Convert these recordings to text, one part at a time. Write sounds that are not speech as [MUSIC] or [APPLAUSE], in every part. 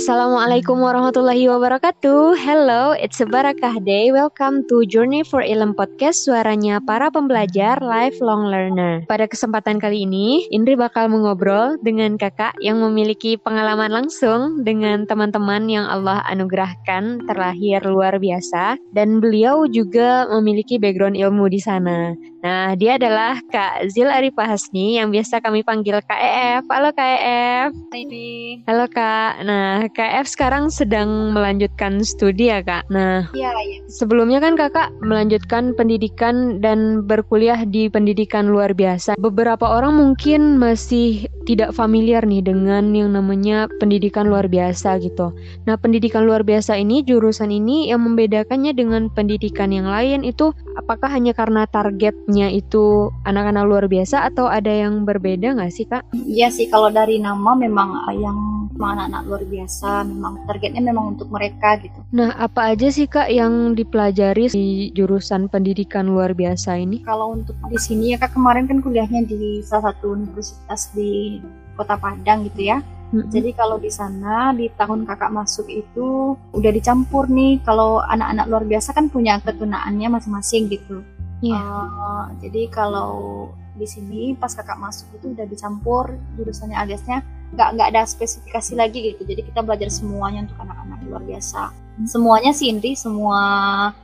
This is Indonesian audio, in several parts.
Assalamualaikum warahmatullahi wabarakatuh. Hello, it's a Barakah Day. Welcome to Journey for Ilm Podcast, suaranya para pembelajar lifelong learner. Pada kesempatan kali ini, Indri bakal mengobrol dengan kakak yang memiliki pengalaman langsung dengan teman-teman yang Allah anugerahkan terlahir luar biasa dan beliau juga memiliki background ilmu di sana. Nah, dia adalah Kak Zil Arifah Hasni yang biasa kami panggil KEF. Halo KEF. Ini. Halo Kak. Nah, KF sekarang sedang melanjutkan studi ya Kak. Nah, Iya, iya. sebelumnya kan Kakak melanjutkan pendidikan dan berkuliah di pendidikan luar biasa. Beberapa orang mungkin masih tidak familiar nih dengan yang namanya pendidikan luar biasa gitu. Nah, pendidikan luar biasa ini jurusan ini yang membedakannya dengan pendidikan yang lain itu apakah hanya karena targetnya itu anak-anak luar biasa atau ada yang berbeda nggak sih Kak? Iya sih kalau dari nama memang yang anak-anak luar biasa, memang targetnya memang untuk mereka gitu. Nah, apa aja sih Kak yang dipelajari di jurusan pendidikan luar biasa ini? Kalau untuk di sini ya kak kemarin kan kuliahnya di salah satu universitas di Kota Padang gitu ya. Mm-mm. Jadi kalau di sana di tahun kakak masuk itu udah dicampur nih. Kalau anak-anak luar biasa kan punya ketunaannya masing-masing gitu. Iya. Eh, jadi kalau di sini pas kakak masuk itu udah dicampur jurusannya aliasnya nggak nggak ada spesifikasi lagi gitu. Jadi kita belajar semuanya untuk anak-anak luar biasa. Semuanya sih Indri, semua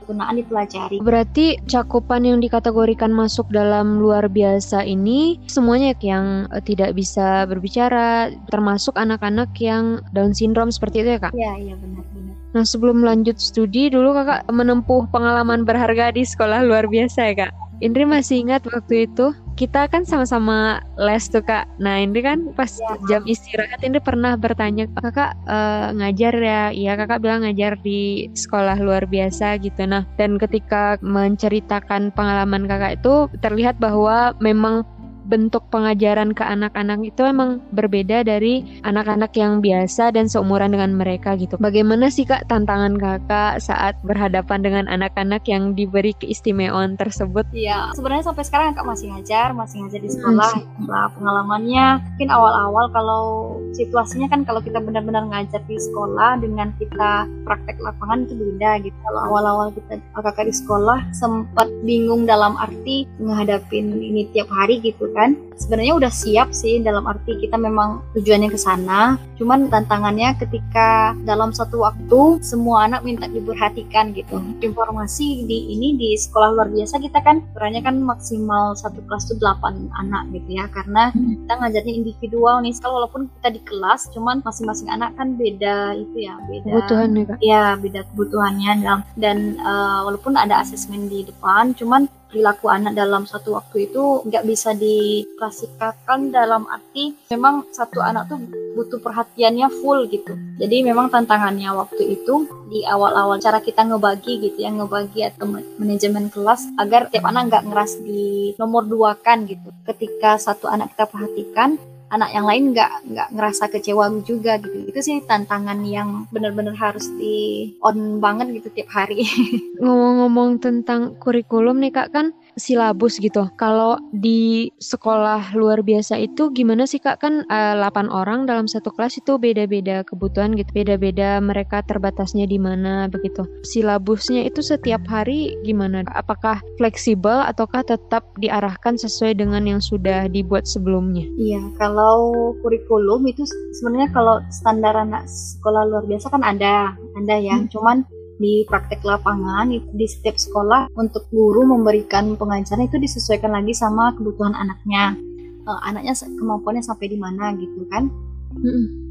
ketunaan dipelajari. Berarti cakupan yang dikategorikan masuk dalam luar biasa ini semuanya yang eh, tidak bisa berbicara, termasuk anak-anak yang Down syndrome seperti itu ya kak? Iya iya benar-benar. Nah sebelum lanjut studi dulu kakak menempuh pengalaman berharga di sekolah luar biasa ya kak? Indri masih ingat waktu itu kita kan sama-sama les tuh kak. Nah Indri kan pas Ya. jam istirahat Indri pernah bertanya kakak eh, ngajar ya? Iya kakak bilang ngajar di sekolah luar biasa gitu. Nah dan ketika menceritakan pengalaman kakak itu terlihat bahwa memang bentuk pengajaran ke anak-anak itu emang berbeda dari anak-anak yang biasa dan seumuran dengan mereka gitu. Bagaimana sih kak tantangan kakak saat berhadapan dengan anak-anak yang diberi keistimewaan tersebut? Iya, sebenarnya sampai sekarang kakak masih ngajar, masih ngajar di sekolah. Nah, pengalamannya mungkin awal-awal kalau situasinya kan kalau kita benar-benar ngajar di sekolah dengan kita praktek lapangan itu beda gitu. Kalau awal-awal kita kakak di sekolah sempat bingung dalam arti menghadapin ini tiap hari gitu kan. Sebenarnya udah siap sih dalam arti kita memang tujuannya ke sana. Cuman tantangannya ketika dalam satu waktu semua anak minta diperhatikan gitu. Informasi di ini di sekolah luar biasa kita kan perannya kan maksimal satu kelas tuh 8 anak gitu ya karena kita ngajarnya individual nih Kalau walaupun kita di kelas cuman masing-masing anak kan beda itu ya beda Kebutuhan ya ya beda kebutuhannya dalam dan eh, walaupun ada asesmen di depan cuman perilaku anak dalam satu waktu itu nggak bisa diklasifikasikan dalam arti memang satu anak tuh butuh perhatiannya full gitu. Jadi memang tantangannya waktu itu di awal-awal cara kita ngebagi gitu ya ngebagi atau ma- manajemen kelas agar tiap anak nggak ngeras di nomor dua kan gitu. Ketika satu anak kita perhatikan anak yang lain nggak nggak ngerasa kecewa juga gitu. Itu sih tantangan yang benar-benar harus di on banget gitu tiap hari. [LAUGHS] Ngomong-ngomong tentang kurikulum nih kak kan silabus gitu. Kalau di sekolah luar biasa itu gimana sih kak? Kan eh, 8 orang dalam satu kelas itu beda-beda kebutuhan gitu. Beda-beda mereka terbatasnya di mana begitu. Silabusnya itu setiap hari gimana? Apakah fleksibel ataukah tetap diarahkan sesuai dengan yang sudah dibuat sebelumnya? Iya, kalau kurikulum itu sebenarnya kalau standar anak sekolah luar biasa kan ada, ada ya. Hmm. Cuman di praktek lapangan di setiap sekolah untuk guru memberikan pengajaran itu disesuaikan lagi sama kebutuhan anaknya. Eh, anaknya kemampuannya sampai di mana gitu kan.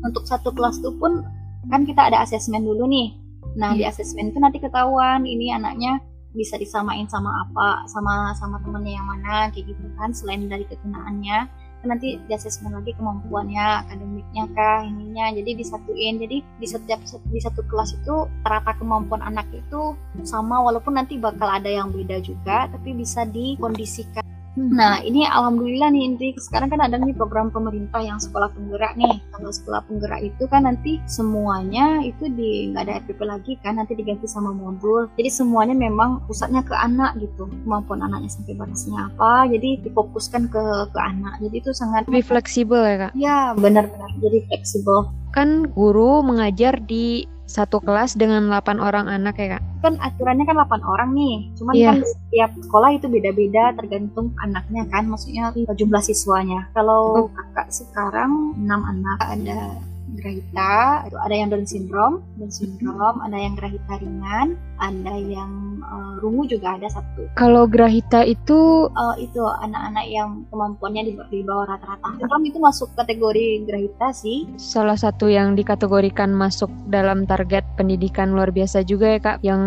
Untuk satu kelas itu pun kan kita ada asesmen dulu nih. Nah, di asesmen itu nanti ketahuan ini anaknya bisa disamain sama apa, sama sama temennya yang mana kayak gitu kan selain dari ketunaannya kan nanti di asesmen lagi kemampuannya akademiknya kah ininya. Jadi disatuin. Jadi di setiap di satu kelas itu rata kemampuan anak itu sama walaupun nanti bakal ada yang beda juga tapi bisa dikondisikan Hmm. Nah, ini alhamdulillah nih Indri, sekarang kan ada nih program pemerintah yang sekolah penggerak nih. Kalau sekolah penggerak itu kan nanti semuanya itu di nggak ada RPP lagi kan, nanti diganti sama modul. Jadi semuanya memang pusatnya ke anak gitu. Kemampuan anaknya sampai batasnya apa, jadi difokuskan ke ke anak. Jadi itu sangat lebih fleksibel ya, Kak. Ya, benar-benar. Jadi fleksibel. Kan guru mengajar di satu kelas dengan 8 orang anak ya kak? Kan aturannya kan 8 orang nih, cuman yeah. kan setiap sekolah itu beda-beda tergantung anaknya kan, maksudnya jumlah siswanya. Kalau oh. kakak sekarang 6 anak, ada Grahita, itu ada yang Down syndrome, Down syndrome, ada yang Grahita ringan, ada yang uh, rungu juga ada satu. Kalau Grahita itu uh, itu anak-anak yang kemampuannya di, di bawah rata-rata. Kan itu masuk kategori Grahita sih. Salah satu yang dikategorikan masuk dalam target pendidikan luar biasa juga ya Kak, yang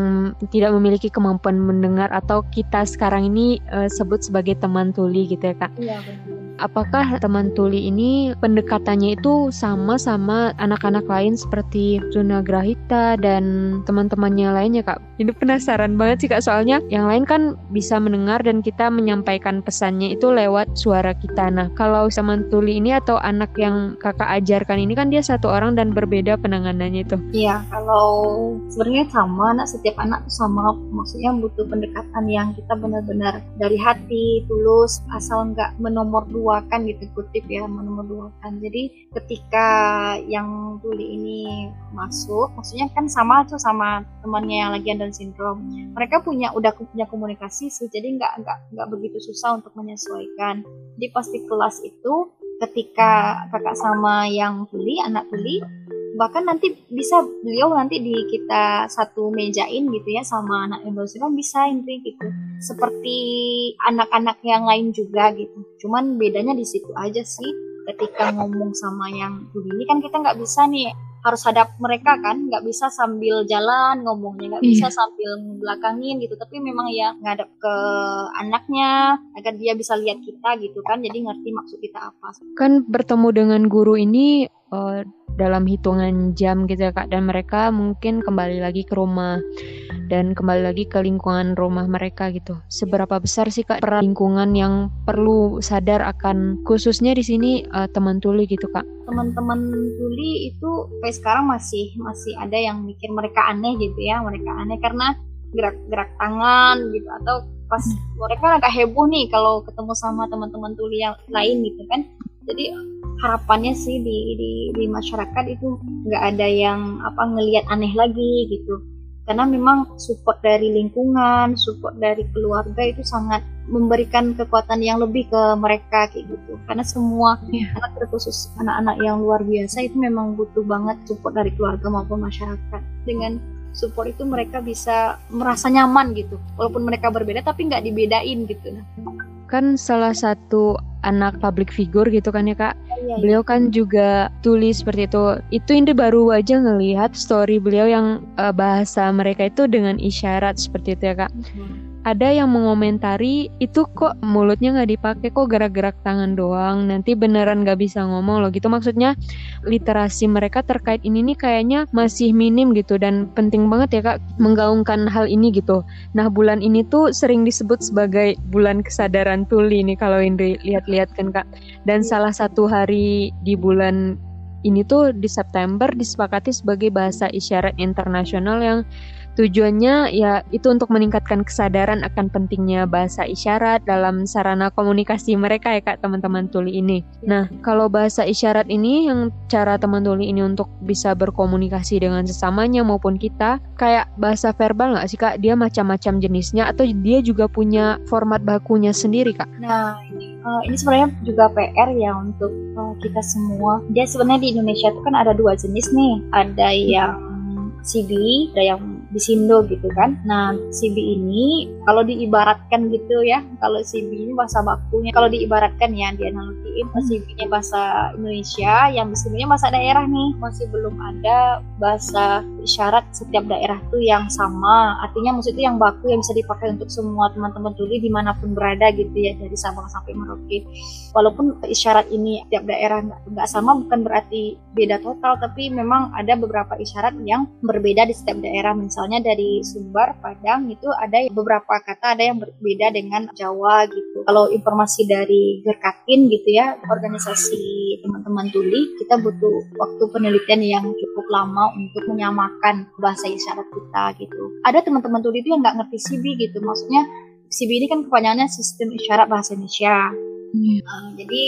tidak memiliki kemampuan mendengar atau kita sekarang ini uh, sebut sebagai teman tuli gitu ya Kak. Iya benar apakah teman tuli ini pendekatannya itu sama sama anak-anak lain seperti Zuna Grahita dan teman-temannya lainnya kak? Ini penasaran banget sih kak soalnya yang lain kan bisa mendengar dan kita menyampaikan pesannya itu lewat suara kita. Nah kalau teman tuli ini atau anak yang kakak ajarkan ini kan dia satu orang dan berbeda penanganannya itu. Iya kalau sebenarnya sama anak setiap anak tuh sama maksudnya butuh pendekatan yang kita benar-benar dari hati tulus asal nggak menomor dua kan gitu kutip ya kan jadi ketika yang tuli ini masuk maksudnya kan sama tuh sama temannya yang lagi Down syndrome. Mereka punya udah punya komunikasi sih jadi nggak nggak nggak begitu susah untuk menyesuaikan. Di pasti kelas itu ketika kakak sama yang tuli anak tuli bahkan nanti bisa beliau nanti di kita satu mejain gitu ya sama anak Indonesia bisa ini gitu. Seperti anak-anak yang lain juga gitu. Cuman bedanya di situ aja sih. Ketika ngomong sama yang ini kan kita nggak bisa nih. Harus hadap mereka kan. Nggak bisa sambil jalan ngomongnya. Nggak bisa iya. sambil belakangin gitu. Tapi memang ya ngadap ke anaknya agar dia bisa lihat kita gitu kan. Jadi ngerti maksud kita apa. Kan bertemu dengan guru ini uh, dalam hitungan jam gitu ya kak. Dan mereka mungkin kembali lagi ke rumah dan kembali lagi ke lingkungan rumah mereka gitu. Seberapa besar sih kak peran lingkungan yang perlu sadar akan khususnya di sini uh, teman tuli gitu kak? Teman-teman tuli itu kayak sekarang masih masih ada yang mikir mereka aneh gitu ya mereka aneh karena gerak-gerak tangan gitu atau pas mereka agak heboh nih kalau ketemu sama teman-teman tuli yang lain gitu kan. Jadi harapannya sih di di, di masyarakat itu nggak ada yang apa ngelihat aneh lagi gitu karena memang support dari lingkungan, support dari keluarga itu sangat memberikan kekuatan yang lebih ke mereka kayak gitu. Karena semua yeah. anak terkhusus anak-anak yang luar biasa itu memang butuh banget support dari keluarga maupun masyarakat. Dengan support itu mereka bisa merasa nyaman gitu, walaupun mereka berbeda tapi nggak dibedain gitu. Kan salah satu anak public figure gitu kan ya kak Iya, iya, beliau kan juga tulis seperti itu. Itu Indri baru aja ngelihat story beliau yang uh, bahasa mereka itu dengan isyarat seperti itu ya kak. Mm-hmm ada yang mengomentari itu kok mulutnya nggak dipakai kok gerak-gerak tangan doang? Nanti beneran nggak bisa ngomong loh. Gitu. Maksudnya literasi mereka terkait ini nih kayaknya masih minim gitu dan penting banget ya kak menggaungkan hal ini gitu. Nah bulan ini tuh sering disebut sebagai bulan kesadaran tuli nih kalau Indri lihat-lihat kan kak. Dan salah satu hari di bulan ini tuh di September disepakati sebagai bahasa isyarat internasional yang Tujuannya ya itu untuk meningkatkan kesadaran akan pentingnya bahasa isyarat dalam sarana komunikasi mereka ya Kak teman-teman tuli ini. Nah, kalau bahasa isyarat ini yang cara teman tuli ini untuk bisa berkomunikasi dengan sesamanya maupun kita kayak bahasa verbal nggak sih Kak? Dia macam-macam jenisnya atau dia juga punya format bakunya sendiri Kak? Nah, ini ini sebenarnya juga PR ya untuk uh, kita semua. Dia sebenarnya di Indonesia itu kan ada dua jenis nih. Ada yang CB, ada yang Bisindo gitu kan. Nah, CB ini kalau diibaratkan gitu ya, kalau CB ini bahasa bakunya, kalau diibaratkan ya dianalogiin, hmm. CB-nya bahasa Indonesia, yang Bisindo-nya bahasa daerah nih, masih belum ada bahasa isyarat setiap daerah tuh yang sama artinya maksudnya yang baku yang bisa dipakai untuk semua teman-teman tuli di mana pun berada gitu ya dari Sabang sampai Merauke walaupun isyarat ini setiap daerah nggak sama bukan berarti beda total tapi memang ada beberapa isyarat yang berbeda di setiap daerah misalnya dari Sumbar Padang itu ada beberapa kata ada yang berbeda dengan Jawa gitu kalau informasi dari Gerkatin gitu ya organisasi teman-teman tuli kita butuh waktu penelitian yang cukup lama untuk menyamakan bahasa isyarat kita gitu. Ada teman-teman tuli itu yang nggak ngerti CB gitu, maksudnya CB ini kan kepanjangannya sistem isyarat bahasa Indonesia. Hmm. Uh, jadi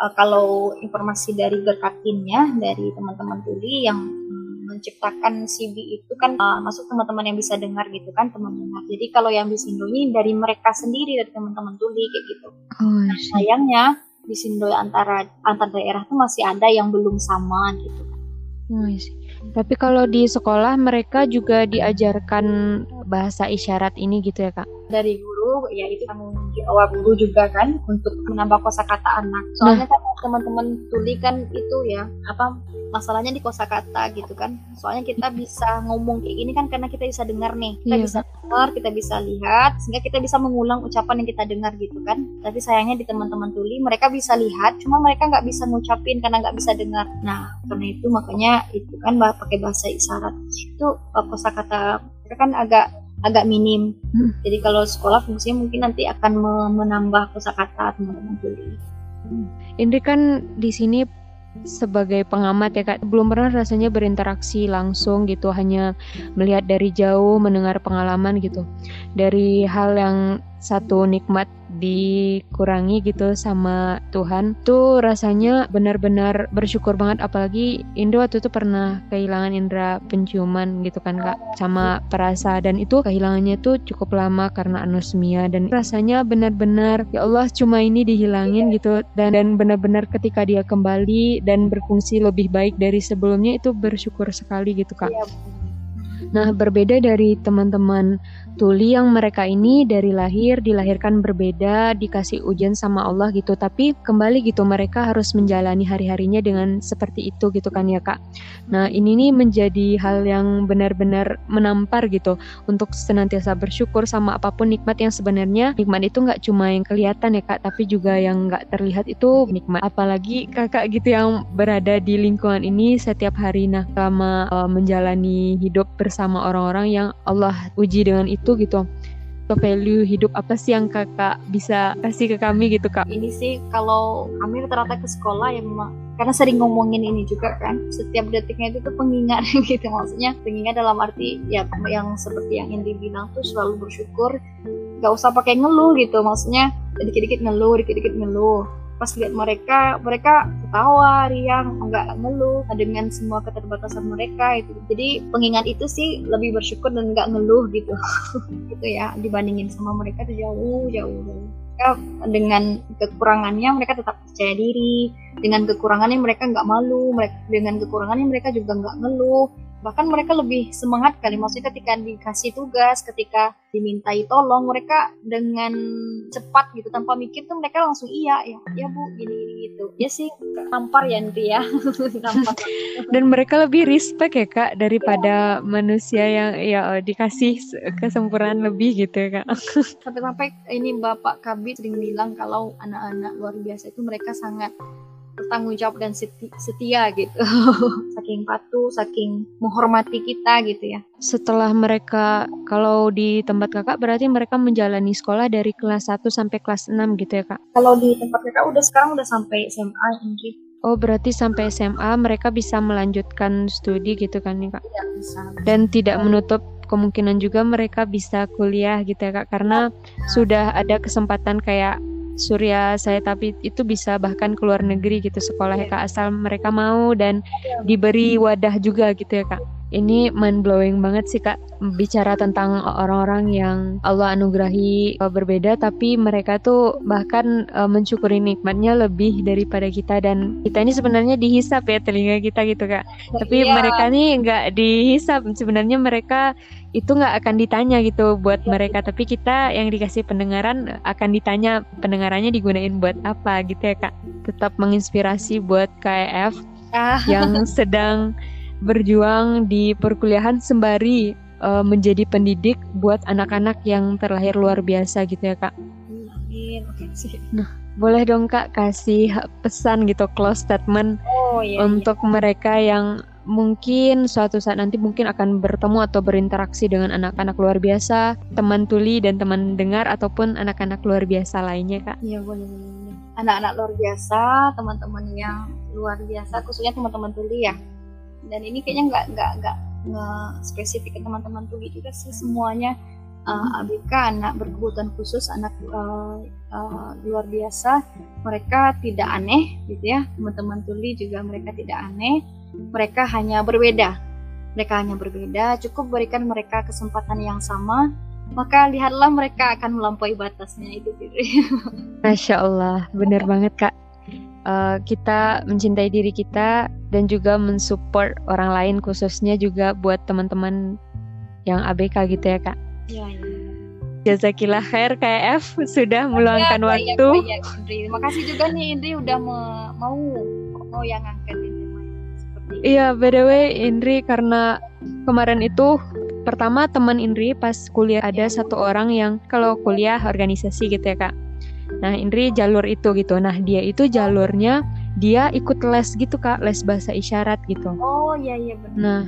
uh, kalau informasi dari berkatinnya dari teman-teman tuli yang menciptakan CB itu kan uh, masuk teman-teman yang bisa dengar gitu kan teman-teman. Jadi kalau yang bisa ini dari mereka sendiri dari teman-teman tuli kayak gitu. Oh, nah, sayangnya di Sindo antara antar daerah tuh masih ada yang belum sama gitu Oh, Tapi kalau di sekolah mereka juga diajarkan bahasa isyarat ini gitu ya kak? Dari guru, ya itu tanggung jawab guru juga kan untuk menambah kosakata anak. Soalnya nah. kan teman-teman tuli kan itu ya apa masalahnya di kosakata gitu kan. Soalnya kita bisa ngomong kayak gini kan karena kita bisa dengar nih, kita iya. bisa dengar, kita bisa lihat, sehingga kita bisa mengulang ucapan yang kita dengar gitu kan. Tapi sayangnya di teman-teman tuli mereka bisa lihat, cuma mereka nggak bisa ngucapin karena nggak bisa dengar. Nah karena itu makanya itu kan pakai bahasa isyarat itu uh, kosakata mereka kan agak agak minim. Hmm. Jadi kalau sekolah fungsinya mungkin nanti akan menambah kosakata teman-teman tuli. Hmm. Ini kan di sini sebagai pengamat ya kak belum pernah rasanya berinteraksi langsung gitu hanya melihat dari jauh mendengar pengalaman gitu dari hal yang satu nikmat dikurangi gitu sama Tuhan tuh rasanya benar-benar bersyukur banget. Apalagi Indo waktu itu pernah kehilangan indera penciuman gitu kan kak sama perasa. Dan itu kehilangannya tuh cukup lama karena anosmia. Dan rasanya benar-benar ya Allah cuma ini dihilangin gitu. Dan dan benar-benar ketika dia kembali dan berfungsi lebih baik dari sebelumnya itu bersyukur sekali gitu kak. Iya, Nah, berbeda dari teman-teman tuli yang mereka ini dari lahir dilahirkan berbeda, dikasih ujian sama Allah gitu, tapi kembali gitu mereka harus menjalani hari-harinya dengan seperti itu gitu kan ya Kak. Nah, ini nih menjadi hal yang benar-benar menampar gitu untuk senantiasa bersyukur sama apa pun nikmat yang sebenarnya nikmat itu nggak cuma yang kelihatan ya Kak, tapi juga yang nggak terlihat itu nikmat. Apalagi Kakak gitu yang berada di lingkungan ini setiap hari nah selama uh, menjalani hidup bersama orang-orang yang Allah uji dengan itu gitu. Ke value hidup apa sih yang kakak bisa kasih ke kami gitu kak? Ini sih kalau kami rata-rata ke sekolah ya memang karena sering ngomongin ini juga kan. Setiap detiknya itu tuh pengingat [LAUGHS] gitu. Maksudnya pengingat dalam arti ya yang seperti yang Indri bilang tuh selalu bersyukur. Gak usah pakai ngeluh gitu. Maksudnya dikit-dikit ngeluh dikit-dikit ngeluh pas lihat mereka mereka ketawa riang nggak ngeluh dengan semua keterbatasan mereka itu jadi pengingat itu sih lebih bersyukur dan nggak ngeluh gitu. [LAUGHS] Gitu ya dibandingin sama mereka tuh jauh jauh. Mereka dengan kekurangannya mereka tetap percaya diri. Dengan kekurangannya mereka nggak malu mereka dengan kekurangannya mereka juga nggak ngeluh bahkan mereka lebih semangat kali maksudnya ketika dikasih tugas ketika dimintai tolong mereka dengan cepat gitu tanpa mikir tuh mereka langsung iya ya ya bu gini gini gitu. Ya sih. Tampar ya nanti ya. [LAUGHS] Dan mereka lebih respect ya kak daripada ya. manusia yang ya dikasih kesempurnaan lebih gitu ya kak. Sampai-sampai ini bapak kabit sering bilang kalau anak-anak luar biasa itu mereka sangat bertanggung jawab dan setia gitu [LAUGHS] saking patuh saking menghormati kita gitu ya setelah mereka kalau di tempat kakak berarti mereka menjalani sekolah dari kelas 1 sampai kelas 6 gitu ya kak kalau di tempat kakak udah sekarang udah sampai SMA Indri Oh berarti sampai SMA mereka bisa melanjutkan studi gitu kan nih kak? Iya bisa. Dan tidak menutup kemungkinan juga mereka bisa kuliah gitu ya kak karena ya. sudah ada kesempatan kayak Surya saya tapi itu bisa bahkan ke luar negeri gitu sekolah ya kak asal mereka mau dan diberi wadah juga gitu ya kak. Ini mind blowing banget sih kak bicara tentang orang-orang yang Allah anugerahi uh, berbeda tapi mereka tuh bahkan uh, mensyukuri nikmatnya lebih daripada kita dan kita ini sebenarnya dihisap ya telinga kita gitu kak. Tapi iya. mereka nih nggak dihisap. Sebenarnya mereka itu nggak akan ditanya gitu buat mereka tapi kita yang dikasih pendengaran akan ditanya pendengarannya digunain buat apa gitu ya kak tetap menginspirasi buat KF ah. yang [LAUGHS] sedang berjuang di perkuliahan sembari uh, menjadi pendidik buat anak-anak yang terlahir luar biasa gitu ya kak. Amin. Oke sih. Nah, boleh dong kak kasih pesan gitu close statement oh, iya, iya. untuk iya. mereka yang mungkin suatu saat nanti mungkin akan bertemu atau berinteraksi dengan anak-anak luar biasa, teman tuli dan teman dengar ataupun anak-anak luar biasa lainnya kak. Iya boleh. Anak-anak luar biasa, teman-teman yang luar biasa, khususnya teman-teman tuli ya. Dan ini kayaknya nggak nggak nggak spesifik ke teman-teman tuli juga sih semuanya uh, ABK anak berkebutuhan khusus anak uh, uh, luar biasa mereka tidak aneh gitu ya teman-teman tuli juga mereka tidak aneh mereka hanya berbeda. Mereka hanya berbeda, cukup berikan mereka kesempatan yang sama, maka lihatlah mereka akan melampaui batasnya itu. [LAUGHS] Masya Allah, benar banget kak. Uh, kita mencintai diri kita dan juga mensupport orang lain khususnya juga buat teman-teman yang ABK gitu ya kak. Iya. Ya. Jazakillah khair KF sudah meluangkan ya, waktu. Ya, ya, Indri. Terima kasih juga nih Indri udah mau mau yang angkat ini. Iya, by the way, Indri karena kemarin itu pertama teman Indri pas kuliah ada satu orang yang kalau kuliah organisasi gitu ya kak. Nah Indri jalur itu gitu. Nah dia itu jalurnya dia ikut les gitu kak, les bahasa isyarat gitu. Oh iya iya benar. Nah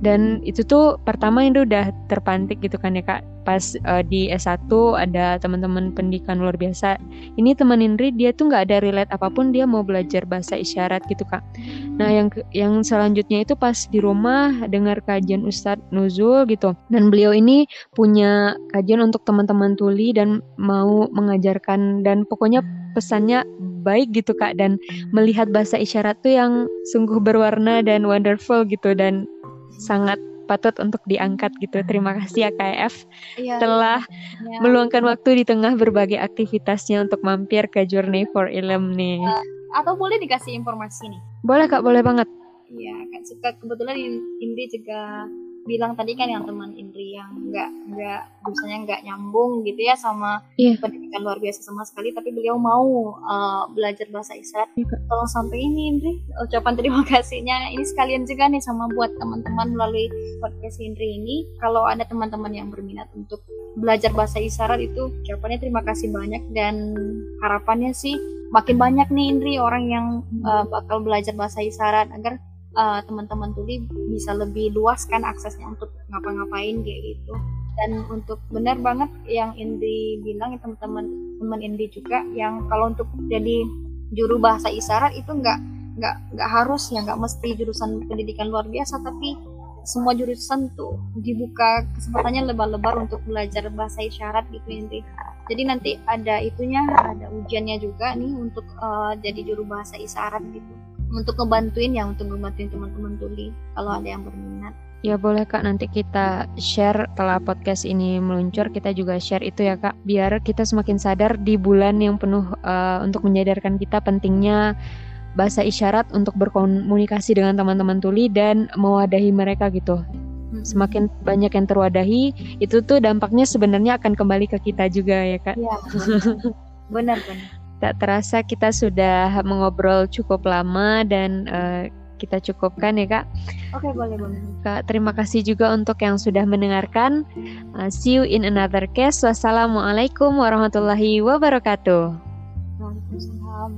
dan itu tuh pertama Indri udah terpantik gitu kan ya kak. Pas uh, di S1 ada teman-teman pendidikan luar biasa. Ini teman Indri dia tuh nggak ada relate apa pun dia mau belajar bahasa isyarat gitu kak. Nah yang yang selanjutnya itu pas di rumah dengar kajian Ustadz Nuzul gitu. Dan beliau ini punya kajian untuk teman-teman tuli dan mau mengajarkan dan pokoknya pesannya baik gitu kak. Dan melihat bahasa isyarat tuh yang sungguh berwarna dan wonderful gitu. Dan sangat patut untuk diangkat gitu. Terima kasih ya KF ya, telah ya. meluangkan waktu di tengah berbagai aktivitasnya untuk mampir ke Journey for Ilm nih. Uh, atau boleh dikasih informasi nih? Boleh kak, boleh banget. Iya, kan suka kebetulan Indi juga bilang tadi kan yang teman Indri yang nggak nggak misalnya nggak nyambung gitu ya sama yeah. pendidikan luar biasa sama sekali tapi beliau mau uh, belajar bahasa isyarat yeah. tolong sampai ini Indri ucapan terima [LAUGHS] kasihnya ini sekalian juga nih sama buat teman-teman melalui podcast Indri ini kalau ada teman-teman yang berminat untuk belajar bahasa isyarat itu ucapannya terima kasih banyak dan harapannya sih makin banyak nih Indri orang yang uh, bakal belajar bahasa isyarat agar uh, teman-teman tuli bisa lebih luas kan aksesnya untuk ngapa-ngapain kayak gitu. Dan untuk benar banget yang Indi bilang ya teman-teman teman Indi juga yang kalau untuk jadi juru bahasa isyarat itu nggak nggak nggak harus ya nggak mesti jurusan pendidikan luar biasa tapi semua jurusan tuh dibuka kesempatannya lebar-lebar untuk belajar bahasa isyarat gitu Indi jadi nanti ada itunya ada ujiannya juga nih untuk uh, jadi juru bahasa isyarat gitu untuk ngebantuin ya untuk ngebantuin teman-teman tuli kalau ada yang berminat Ya boleh kak nanti kita share setelah podcast ini meluncur kita juga share itu ya kak biar kita semakin sadar di bulan yang penuh uh, untuk menyadarkan kita pentingnya bahasa isyarat untuk berkomunikasi dengan teman-teman tuli dan mewadahi mereka gitu semakin banyak yang terwadahi itu tuh dampaknya sebenarnya akan kembali ke kita juga ya kak. Iya. [LAUGHS] Benar benar. Tak terasa kita sudah mengobrol cukup lama dan uh, kita cukupkan ya kak. Oke boleh boleh. Kak terima kasih juga untuk yang sudah mendengarkan. Uh, see you in another case. Wassalamualaikum warahmatullahi wabarakatuh. Waalaikumsalam.